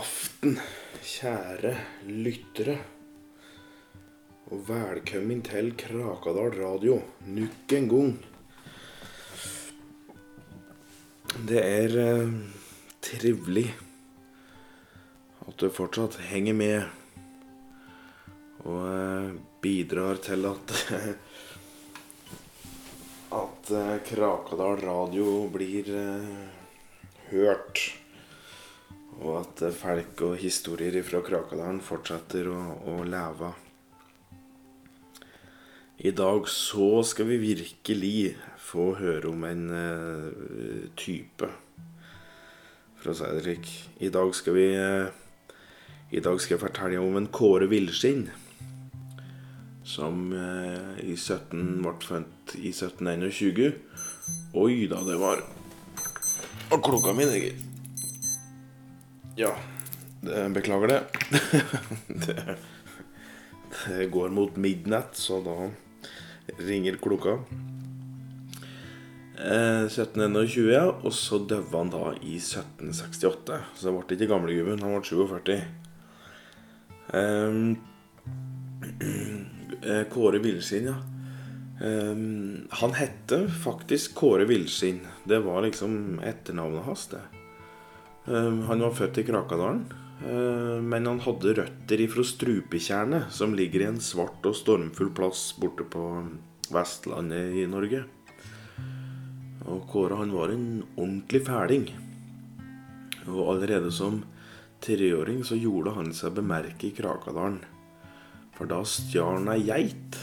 Aften, kjære lyttere. Og velkommen til Krakadal radio nok en gang. Det er eh, trivelig at du fortsatt henger med og eh, bidrar til at at eh, Krakadal radio blir eh, hørt. At folk og historier fra Krakadalen fortsetter å, å leve. I dag så skal vi virkelig få høre om en uh, type, for å si det slik. I dag skal vi uh, I dag skal jeg fortelle om en Kåre Villskinn. Som uh, i 17 ble født i 1721. Oi da, det var Og klokka mi, gitt. Ja, det, beklager det. det. Det går mot midnatt, så da ringer klokka. Eh, 1721, ja. Og så døde han da i 1768. Så det ble ikke gamlegubben, han ble 47. Ehm, eh, Kåre Villskinn, ja. Eh, han hette faktisk Kåre Villskinn. Det var liksom etternavnet hans, det. Ehm, han var født i Krakadalen. ehm, Men han hadde røtter ifra Strupetjernet, som ligger i en svart og stormfull plass borte på Vestlandet i Norge. Og Kåre han var en ordentlig fæling. Og allerede som treåring så gjorde han seg bemerket i Krakadalen. For da stjal han ei geit,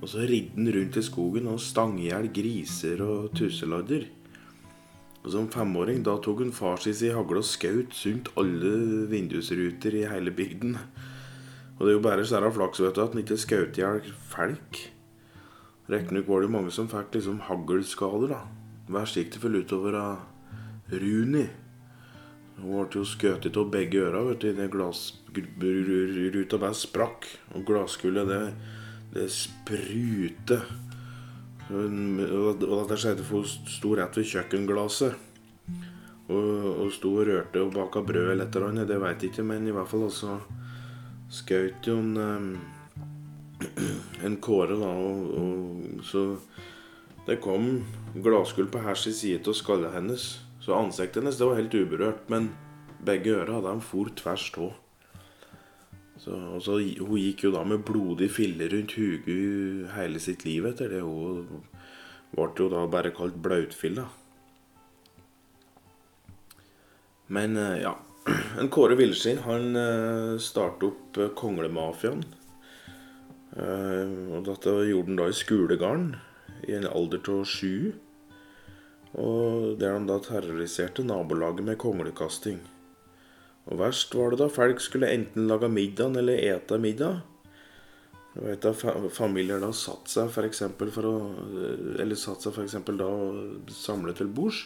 og så ridde han rundt i skogen og stang i hjel griser og tusseladder. Som femåring da tok hun far sin sin hagle og skjøt sunt alle vindusruter i hele bygden. Og det er jo bare så flaks vet du, at han ikke skjøt i hjel folk. Riktignok var det jo mange som fikk liksom haglskader, da. Verst gikk det vel utover av Runi. Hun ble jo skutt av begge øra, vet du, idet glassruta bare sprakk. Og glasskullet, det, det sprutet. Og dette skjedde for hun sto rett ved kjøkkenglasset. Og, og sto og rørte og baka brød eller et eller annet, det veit jeg ikke, men i hvert fall altså skjøt jo en eh, en Kåre, da, og, og så det kom glasskull på hver sin side av skallet hennes. Så ansiktet hennes det var helt uberørt, men begge øra han for tvers av. Så, så, hun gikk jo da med blodig fille rundt huget hele sitt liv etter det. Hun ble jo da bare kalt blautfilla. Men eh, ja. En Kåre Villskinn han eh, startet opp eh, Konglemafiaen. Og dette gjorde han da i skolegarden i en alder av sju. Og der han da terroriserte nabolaget med konglekasting. Og verst var det da folk skulle enten lage middag eller ete middag. Du vet da fa Familier da satt seg for for å Eller satt seg f.eks. da og samlet til bords.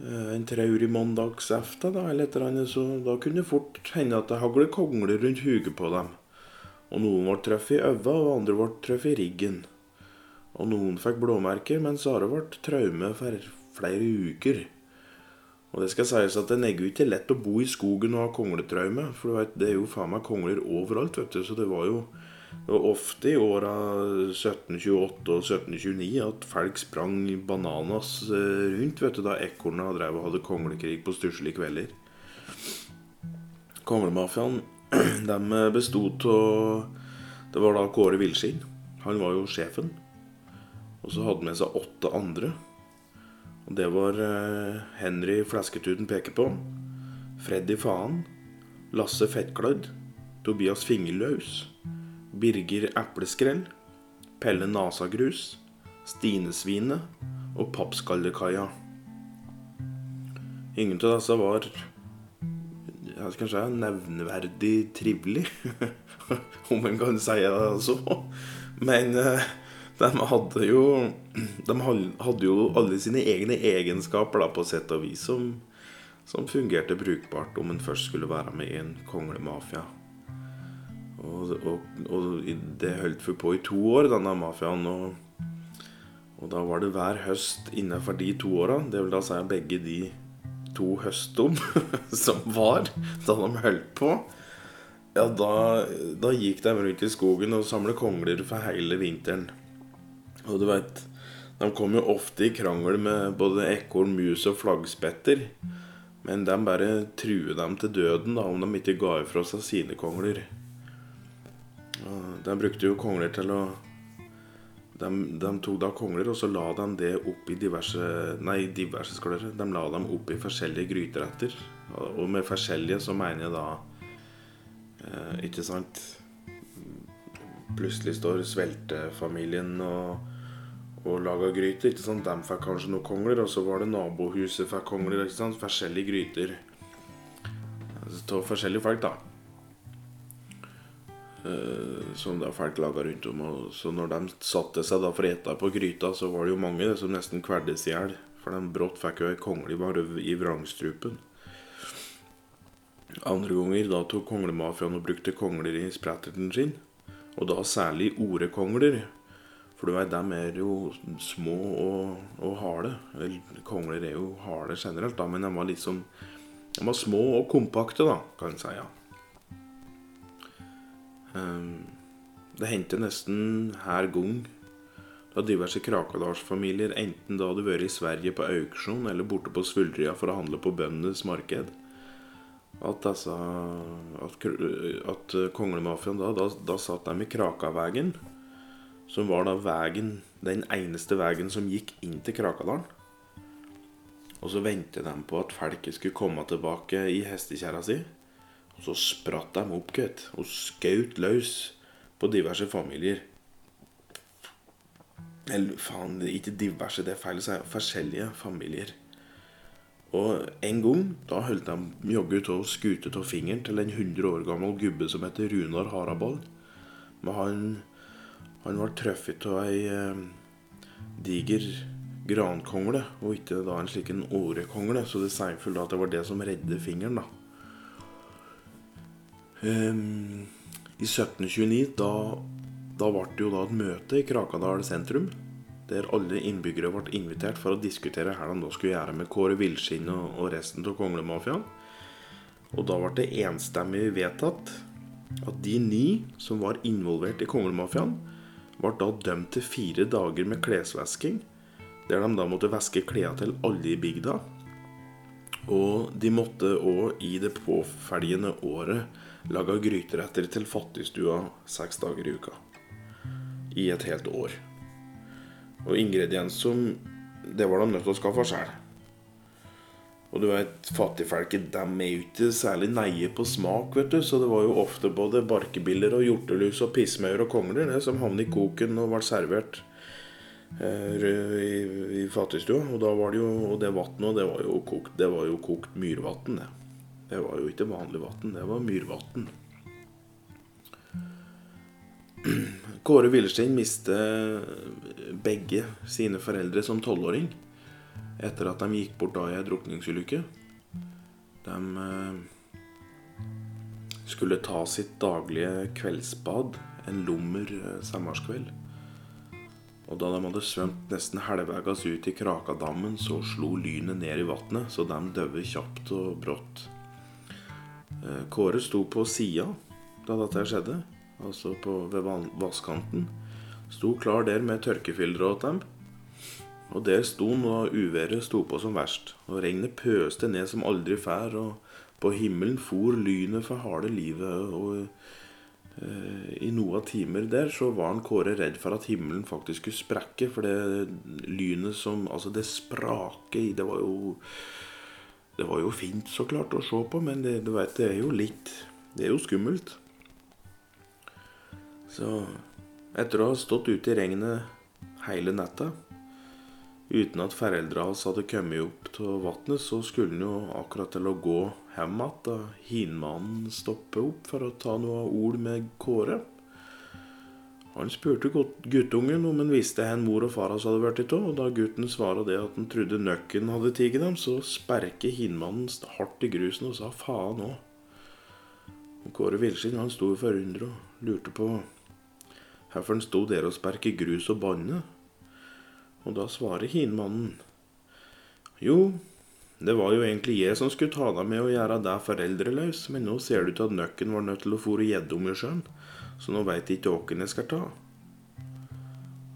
Eh, En traurig mandagsaften da, eller et eller annet, så da kunne det fort hende at det haglet kongler rundt huget på dem. Og noen ble truffet i øva, og andre ble truffet i riggen. Og noen fikk blåmerker, mens andre ble traume for flere uker. Og det skal sies at det er ikke lett å bo i skogen og ha kongletraume. For du vet, det er jo faen meg kongler overalt, vet du. Så det var jo det var ofte i åra 1728 og 1729 at folk sprang bananas eh, rundt, vet du, da ekorna drev og hadde konglekrig på stusslige kvelder. Konglemafiaen, de bestod av Det var da Kåre Villskinn. Han var jo sjefen. Og så hadde han med seg åtte andre. Og det var eh, Henry Flesketuten peker på. Freddy Faen. Lasse Fettklødd. Tobias Fingerløs. Birger Epleskrell. Pelle Nasagrus. Stine Svine. og Pappskallekaia. Ingen av disse var jeg skal si, nevneverdig trivelig, om en kan si det så. Men eh, de hadde jo De hadde jo alle sine egne egenskaper da, på sett og vis som, som fungerte brukbart om en først skulle være med i en konglemafia. Og, og, og det holdt vi på i to år, denne mafiaen. Og, og da var det hver høst innenfor de to åra, det vil da si begge de to høstom som var da de holdt på, ja, da, da gikk de rundt i skogen og samlet kongler for hele vinteren. Og du veit, de kommer jo ofte i krangel med både ekorn, mus og flaggspetter. Men de bare truer dem til døden da, om de ikke ga ifra seg sine kongler. Og de brukte jo kongler til å de, de, tok da kongler, og så la de det opp i diverse Nei, diverse skler. De la dem opp i forskjellige gryteretter. Og med forskjellige så mener jeg da eh, Ikke sant Plutselig står sveltefamilien og, og laga gryter. ikke sant? De fikk kanskje noen kongler, og så var det nabohuset fikk kongler. ikke sant? Forskjellige gryter. Av forskjellige folk, da. Uh, som da folk laga rundt om. Og så når de satte seg da for å ete på gryta, så var det jo mange som nesten kveldes i hjel. For de brått fikk jo ei kongle bare i vrangstrupen. Andre ganger da tok konglemafiaen og brukte kongler i spretterten sin. Og da særlig orekongler. For du vet, dem er jo små og, og harde. Vel, kongler er jo harde generelt, da, men de var liksom De var små og kompakte, da, kan en si. ja. Um, det hendte nesten hver gang da diverse Krakadalsfamilier enten da hadde vært i Sverige på auksjon eller borte på Svuldrya for å handle på bøndenes marked, at, at, at konglemafiaen da, da, da satt de i Krakavegen, som var da vegen, den eneste veien som gikk inn til Krakadalen. Og så ventet de på at folket skulle komme tilbake i hestekjerra si. Og så spratt de opp, gutt, og skjøt løs på diverse familier. Eller faen, ikke diverse, det er feil å si. Forskjellige familier. Og en gang da holdt de jaggu av å skute av fingeren til en 100 år gammel gubbe som heter Runar Harabal. Men han, han var truffet av ei eh, diger grankongle, og ikke da en slik en årekongle. Så det sier vel at det var det som redde fingeren, da. Um, I 1729 da, da ble det jo da et møte i Krakadal sentrum. Der alle innbyggere ble invitert for å diskutere hva de da skulle gjøre med Kåre Villskinn og, og resten av konglemafiaen. Og da ble det enstemmig vedtatt at de ni som var involvert i konglemafiaen, ble da dømt til fire dager med klesvasking, der de da måtte vaske klærne til alle i bygda. Og de måtte òg i det påfølgende året lage gryteretter til fattigstua seks dager i uka. I et helt år. Og ingredienser Det var de nødt til å skaffe sjøl. Og du vet, fattigfolket de er jo ikke særlig neie på smak, vet du. Så det var jo ofte både barkebiller og hjortelus og pissmaur og kongler det som havnet i koken og ble servert eh, i, i fattigstua. Og da var det jo Og det vannet, det var jo kokt, det var jo kokt myrvann, det. Det var jo ikke vanlig vann, det var myrvann. Kåre Willerstein mistet begge sine foreldre som tolvåring etter at de gikk bort da i ei drukningsulykke. De eh, skulle ta sitt daglige kveldsbad en lummer eh, sommerskveld. Og da de hadde svømt nesten halvveis ut i Krakadammen, så slo lynet ned i vannet, så de døde kjapt og brått. Eh, Kåre sto på sida da dette skjedde, altså på, ved vannkanten. Sto klar der med tørkefiltre åt dem. Og der sto han da uværet sto på som verst. Og regnet pøste ned som aldri før. Og på himmelen for lynet for harde livet. Og eh, i noen timer der så var han Kåre redd for at himmelen faktisk skulle sprekke. For det lynet som Altså, det spraket i Det var jo det var jo fint så klart å se på, men det, du vet, det er jo litt Det er jo skummelt. Så etter å ha stått ute i regnet hele natta uten at foreldra hans hadde kommet opp til vannet, så skulle han jo akkurat til å gå hjem igjen da hinmannen stoppet opp for å ta noe ord med Kåre. Han spurte guttungen om han visste hvor mor og far hans hadde blitt av, og da gutten svarte det at han trodde nøkken hadde tatt dem, så sperket hinmannen hardt i grusen og sa faen òg. Kåre Villskinn han sto forundret og lurte på hvorfor han sto der og sperket grus og banne. Og da svarer hinmannen jo, Det var jo egentlig jeg som skulle ta deg med å gjøre deg foreldreløs, men nå ser det ut til at nøkken var nødt til å fòre gjedde i sjøen, så nå veit ikke åken jeg skal ta.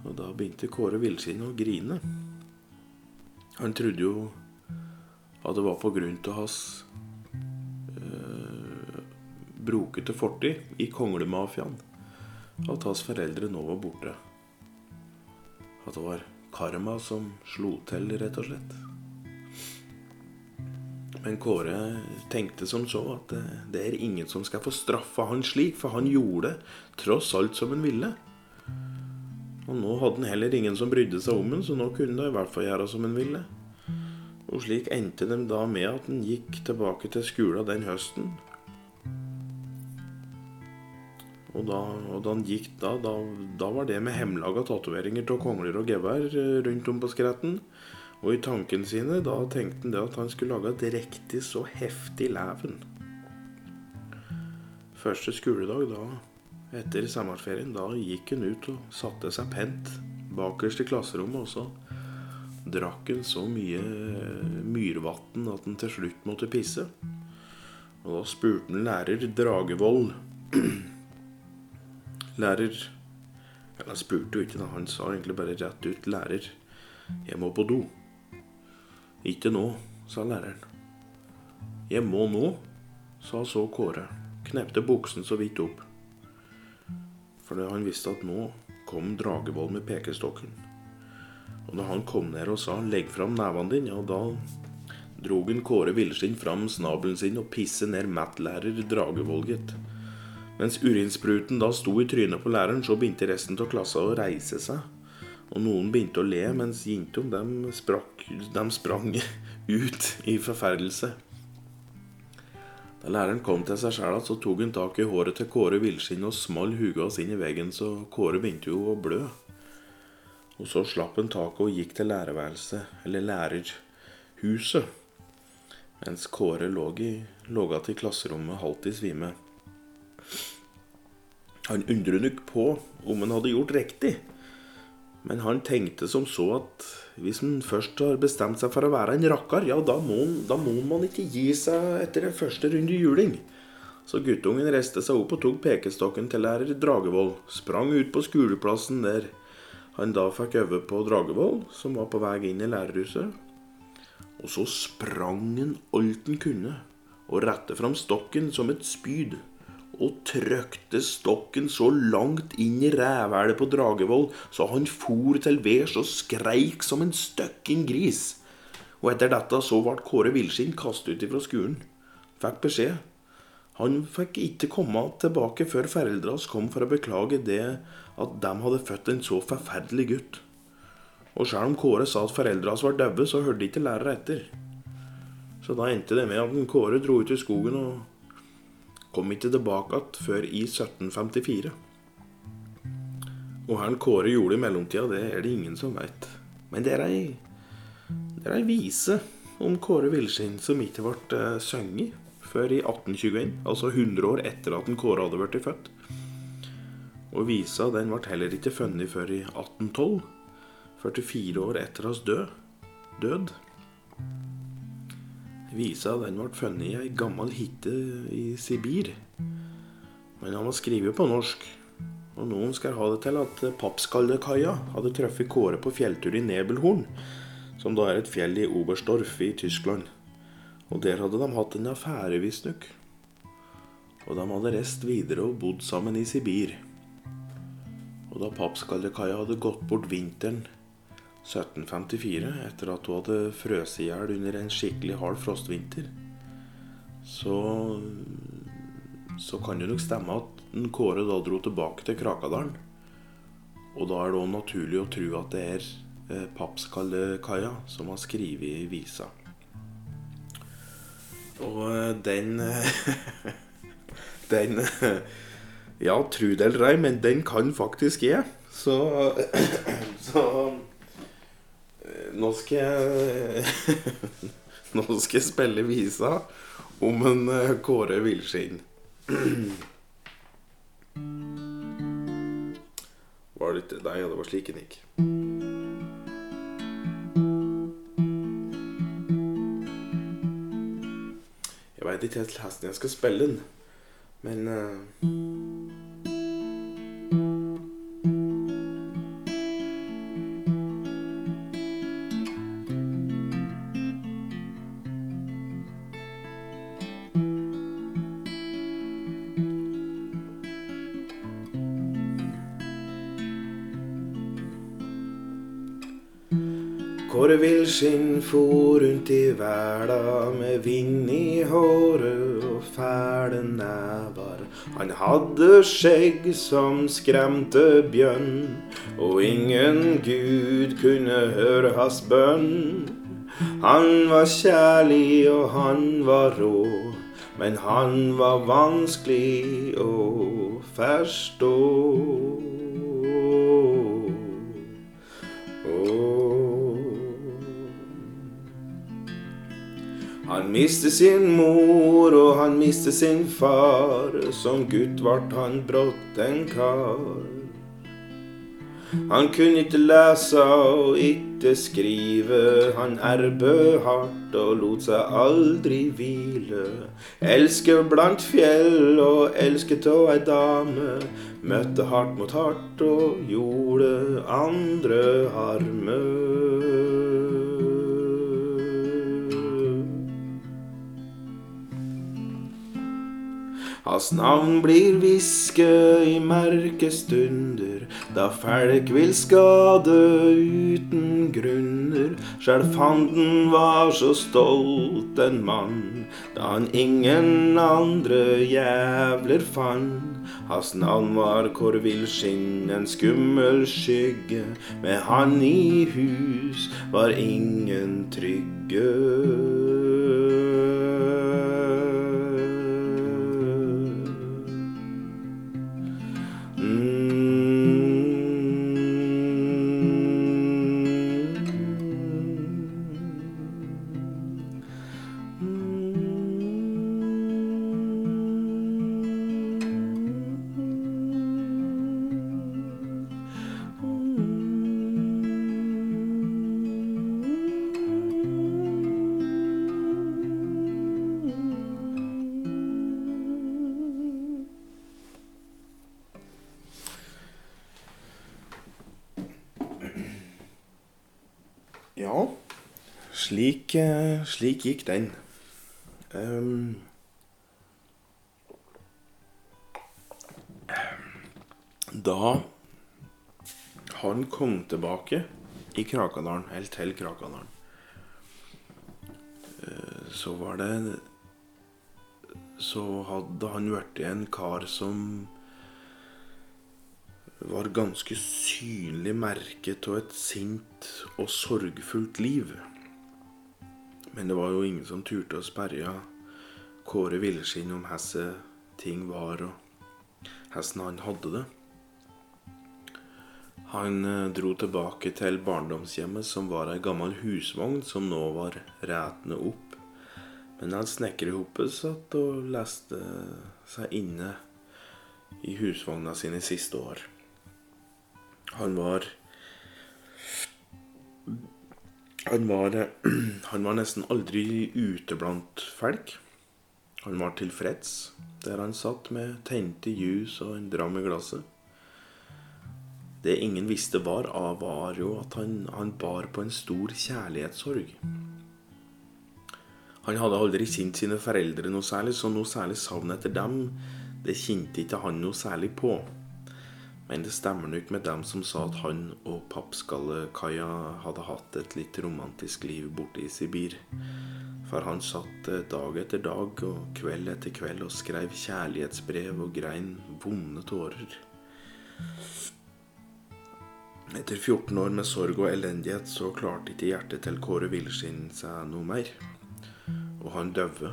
Og da begynte Kåre Villskinn å grine. Han trodde jo at det var på grunn av hans øh, brokete fortid i konglemafiaen at hans foreldre nå var borte. At det var karma som slo til, rett og slett. Men Kåre tenkte som så at det, er ingen som skal få straffa han slik, for han gjorde det tross alt som han ville. Og nå hadde han heller ingen som brydde seg om han, så nå kunne han i hvert fall gjøre som han ville. Og slik endte de da med at han gikk tilbake til skolen den høsten. Og da, og da han gikk da, da, da var det med hemmelaga tatoveringer av kongler og gevær eh, rundt om på skretten. Og i tankene sine da tenkte han det at han skulle lage et riktig så heftig leven. Første skoledag da, etter sommerferien, da gikk han ut og satte seg pent bakerst i klasserommet. Og så drakk han så mye myrvann at han til slutt måtte pisse. Og da spurte han lærer Dragevold Lærer Eller han spurte jo ikke, da. Han sa egentlig bare rett ut 'Lærer, jeg må på do'. 'Ikke nå', sa læreren. 'Jeg må nå', sa så Kåre. Knepte buksen så vidt opp. For han visste at nå kom Dragevold med pekestokken. Og da han kom ned og sa 'legg fram nevene dine', ja, da drog en Kåre Villskinn fram snabelen sin og pisse ned Matt-lærer Dragevold, gitt. Mens urinspruten da sto i trynet på læreren, så begynte resten av klassa å reise seg. Og noen begynte å le, mens Jintom dem, dem sprang ut i forferdelse. Da læreren kom til seg sjæl, så tok han tak i håret til Kåre Villskinn og small huga inn i veggen, så Kåre begynte jo å blø. Og så slapp han taket og gikk til lærerværelset, eller lærerhuset, mens Kåre lå igjen i klasserommet halvt i svime. Han undret nok på om han hadde gjort riktig. Men han tenkte som så at hvis han først har bestemt seg for å være en rakkar, ja, da må, da må man ikke gi seg etter en første runde juling. Så guttungen reiste seg opp og tok pekestokken til lærer Dragevold, sprang ut på skoleplassen der han da fikk øve på Dragevold, som var på vei inn i lærerhuset. Og så sprang han alt han kunne, og rette fram stokken som et spyd og trøkte stokken så langt inn i rævhælet på Dragevoll så han for til værs og skreik som en støkken gris. Og etter dette så ble Kåre Villskinn kastet ut ifra skolen. Fikk beskjed. Han fikk ikke komme tilbake før foreldra hans kom for å beklage det at de hadde født en så forferdelig gutt. Og selv om Kåre sa at foreldra hans var daue, så hørte ikke lærere etter. Så da endte det med at Kåre dro ut i skogen og kom ikke tilbake igjen før i 1754. Og hva Kåre gjorde i mellomtida, det er det ingen som veit. Men det er ei, det er ei vise om Kåre Villskinn som ikke ble uh, sunget før i 1821, altså 100 år etter at Kåre hadde blitt født. Og visa den ble heller ikke funnet før i 1812, 44 år etter hans død. død. Visa den ble funnet i ei gammel hytte i Sibir. Men han var skrevet på norsk. Og noen skal ha det til at Pappskallekaia hadde truffet Kåre på fjelltur i Nebelhorn, som da er et fjell i Oberstdorf i Tyskland. Og der hadde de hatt en affære, visstnok. Og de hadde reist videre og bodd sammen i Sibir. Og da Pappskallekaia hadde gått bort vinteren 1754, etter at hun hadde frøst i hjel under en skikkelig hard frostvinter, så, så kan det nok stemme at Kåre da dro tilbake til Krakadalen. Og da er det òg naturlig å tro at det er eh, Pappskallekaia som har skrevet visa. Og eh, den Den Ja, tru det eller ei, men den kan faktisk jeg. Så, så nå skal jeg Nå skal jeg spille visa om en eh, Kåre Villskinn. Var det ikke Nei, det var slik den gikk. Jeg veit ikke helt hvordan jeg skal spille den, men eh, Kåre Villskinn for rundt i verda med vind i håret og fæle never. Han hadde skjegg som skremte bjørn, og ingen gud kunne høre hans bønn. Han var kjærlig og han var rå, men han var vanskelig å forstå. Han mistet sin mor, og han mistet sin far. Som gutt vart han brått en kar. Han kunne ikke lese og ikke skrive. Han erbe hardt og lot seg aldri hvile. Elske blant fjell og elsket av ei dame. Møtte hardt mot hardt og gjorde andre harme. Hans navn blir hviske i mørke stunder, da folk vil skade uten grunner. Sjæl fanden var så stolt en mann, da han ingen andre jævler fant. Hans navn var Kåre Villskinn, en skummel skygge. Med han i hus var ingen trygge. Ja, slik, eh, slik gikk den. Um, da han kom tilbake i Krakadalen, eller til Krakadalen, eh, så var det Så hadde han blitt en kar som var ganske synlig merket av et sint og sorgfullt liv. Men det var jo ingen som turte å sperre Kåre Villeskinn om hesse ting var, og hvordan han hadde det. Han eh, dro tilbake til barndomshjemmet, som var ei gammel husvogn som nå var rætende opp. Men han snekkerhoppet satt og leste seg inne i husvogna sine siste år. Han var han var, han var nesten aldri ute blant folk. Han var tilfreds der han satt med tente ljus og en dram i glasset. Det ingen visste var av, var jo at han, han bar på en stor kjærlighetssorg. Han hadde aldri kjent sine foreldre noe særlig, så noe særlig savn etter dem, det kjente ikke han noe særlig på. Men det stemmer nok med dem som sa at han og Pappskallekaia hadde hatt et litt romantisk liv borte i Sibir. For han satt eh, dag etter dag og kveld etter kveld og skrev kjærlighetsbrev og grein vonde tårer. Etter 14 år med sorg og elendighet så klarte ikke hjertet til Kåre Villskinn seg noe mer. Og han døde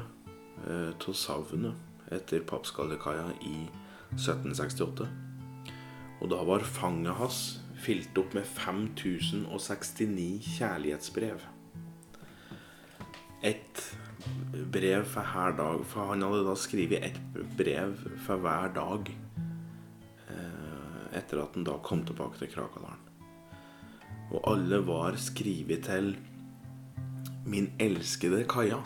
eh, savnet etter Pappskallekaia i 1768. Og da var fanget hans fylt opp med 5069 kjærlighetsbrev. Et brev for hver dag. For han hadde da skrevet ett brev for hver dag eh, etter at han da kom tilbake til Krakadalen. Og alle var skrevet til 'Min elskede Kaja'.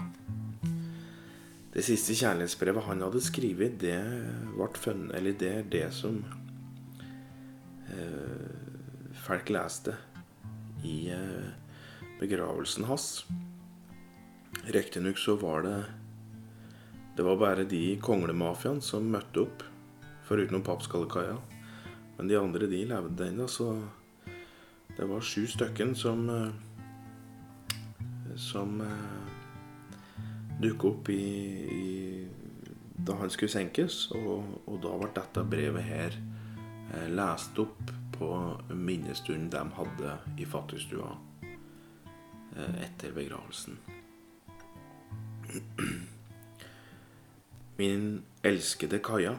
Det siste kjærlighetsbrevet han hadde skrevet, det ble funnet Eller det er det som folk leste i eh, begravelsen hans. Riktignok så var det Det var bare de konglemafiaene som møtte opp, foruten Pappskallekaia. Men de andre, de levde ennå, så det var sju stykken som eh, Som eh, dukket opp i, i, da han skulle senkes. Og, og, da ble dette brevet her lest opp på minnestunden de hadde i fattigstua eh, etter begravelsen. Min elskede Kaja.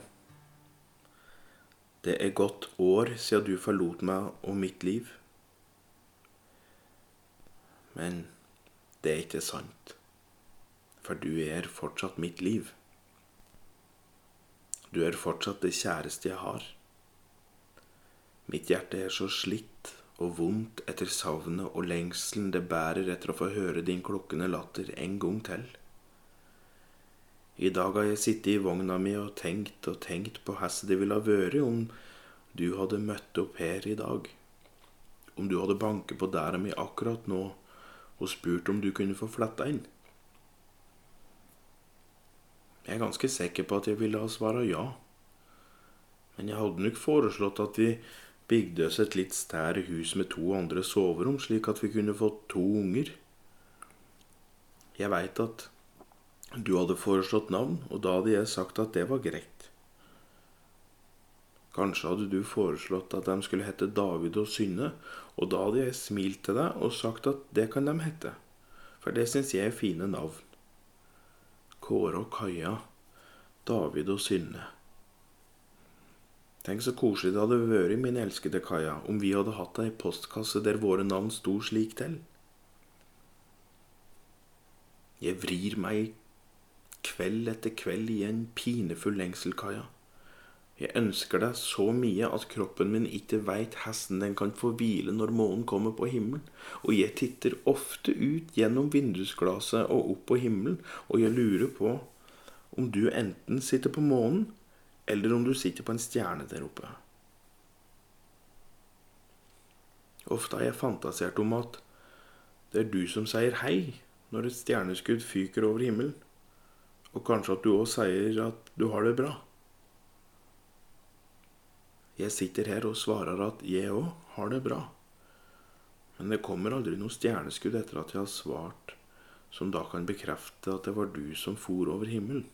Det er gått år siden du forlot meg og mitt liv. Men det er ikke sant for du er fortsatt mitt liv. Du er fortsatt det kjæreste jeg har. Mitt hjerte er så slitt og vondt etter savnet og lengselen det bærer etter å få høre din klukkende latter en gang til. I dag har jeg sittet i vogna mi og tenkt og tenkt på hvordan det ville ha vært om du hadde møtt opp her i dag. Om du hadde banket på dæra mi akkurat nå og spurt om du kunne få fletta inn. Jeg er ganske sikker på at jeg ville ha svara ja. Men jeg hadde nok foreslått at vi bygde oss et litt stære hus med to andre soverom, slik at vi kunne fått to unger. Jeg veit at du hadde foreslått navn, og da hadde jeg sagt at det var greit. Kanskje hadde du foreslått at de skulle hete David og Synne, og da hadde jeg smilt til deg og sagt at det kan de hete, for det syns jeg er fine navn. Kåre og Kaja, David og Synne. Tenk så koselig det hadde vært, min elskede Kaja, om vi hadde hatt ei postkasse der våre navn sto slik til. Jeg vrir meg kveld etter kveld i en pinefull lengsel, Kaja. Jeg ønsker deg så mye at kroppen min ikke veit hesten den kan få hvile når månen kommer på himmelen, og jeg titter ofte ut gjennom vindusglasset og opp på himmelen, og jeg lurer på om du enten sitter på månen, eller om du sitter på en stjerne der oppe. Ofte har jeg fantasert om at det er du som sier hei når et stjerneskudd fyker over himmelen, og kanskje at du òg sier at du har det bra. Jeg sitter her og svarer at jeg òg har det bra. Men det kommer aldri noe stjerneskudd etter at jeg har svart, som da kan bekrefte at det var du som for over himmelen.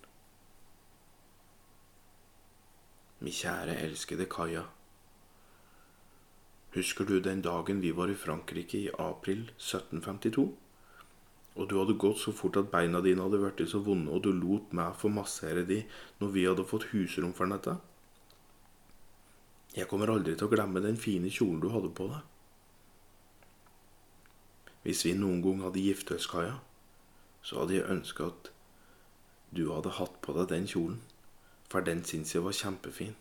Min kjære, elskede Kaja. Husker du den dagen vi var i Frankrike i april 1752? Og du hadde gått så fort at beina dine hadde blitt så vonde, og du lot meg få massere de når vi hadde fått husrom for dette? Jeg kommer aldri til å glemme den fine kjolen du hadde på deg. Hvis vi noen gang hadde giftet oss, Kaja, så hadde jeg ønska at du hadde hatt på deg den kjolen, for den syns jeg var kjempefin.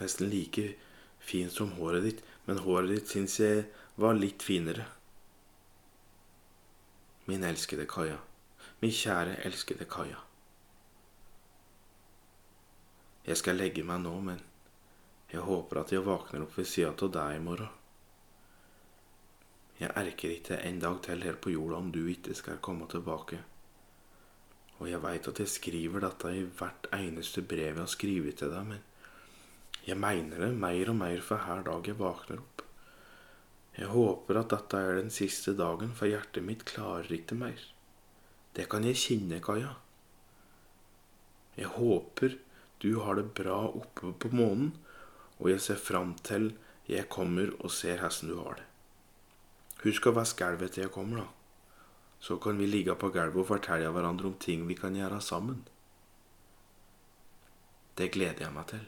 Nesten like fin som håret ditt, men håret ditt syns jeg var litt finere. Min elskede Kaja. Min kjære, elskede Kaja. Jeg skal legge meg nå, men jeg håper at jeg våkner opp ved sida av deg i morgen. Jeg erker ikke en dag til her på jorda om du ikke skal komme tilbake. Og jeg veit at jeg skriver dette i hvert eneste brev jeg har skrevet til deg, men jeg mener det mer og mer for hver dag jeg våkner opp. Jeg håper at dette er den siste dagen, for hjertet mitt klarer ikke mer. Det kan jeg kjenne, Kaja. Jeg håper du har det bra oppe på månen, og jeg ser fram til jeg kommer og ser hvordan du har det. Husk å vaske gulvet til jeg kommer, da. Så kan vi ligge på gulvet og fortelle hverandre om ting vi kan gjøre sammen. Det gleder jeg meg til.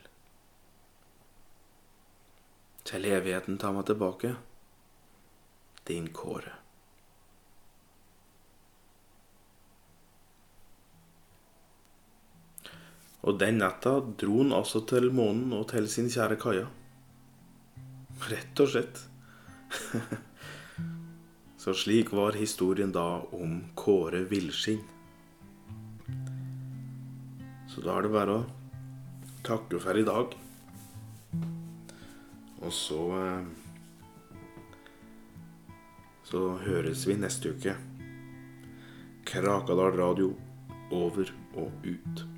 Til evigheten tar meg tilbake. Din Kåre. Og den natta dro han altså til månen og til sin kjære Kaja. Rett og slett. Så slik var historien da om Kåre Villsking. Så da er det bare å takke for i dag. Og så eh, Så høres vi neste uke. Krakadal radio over og ut.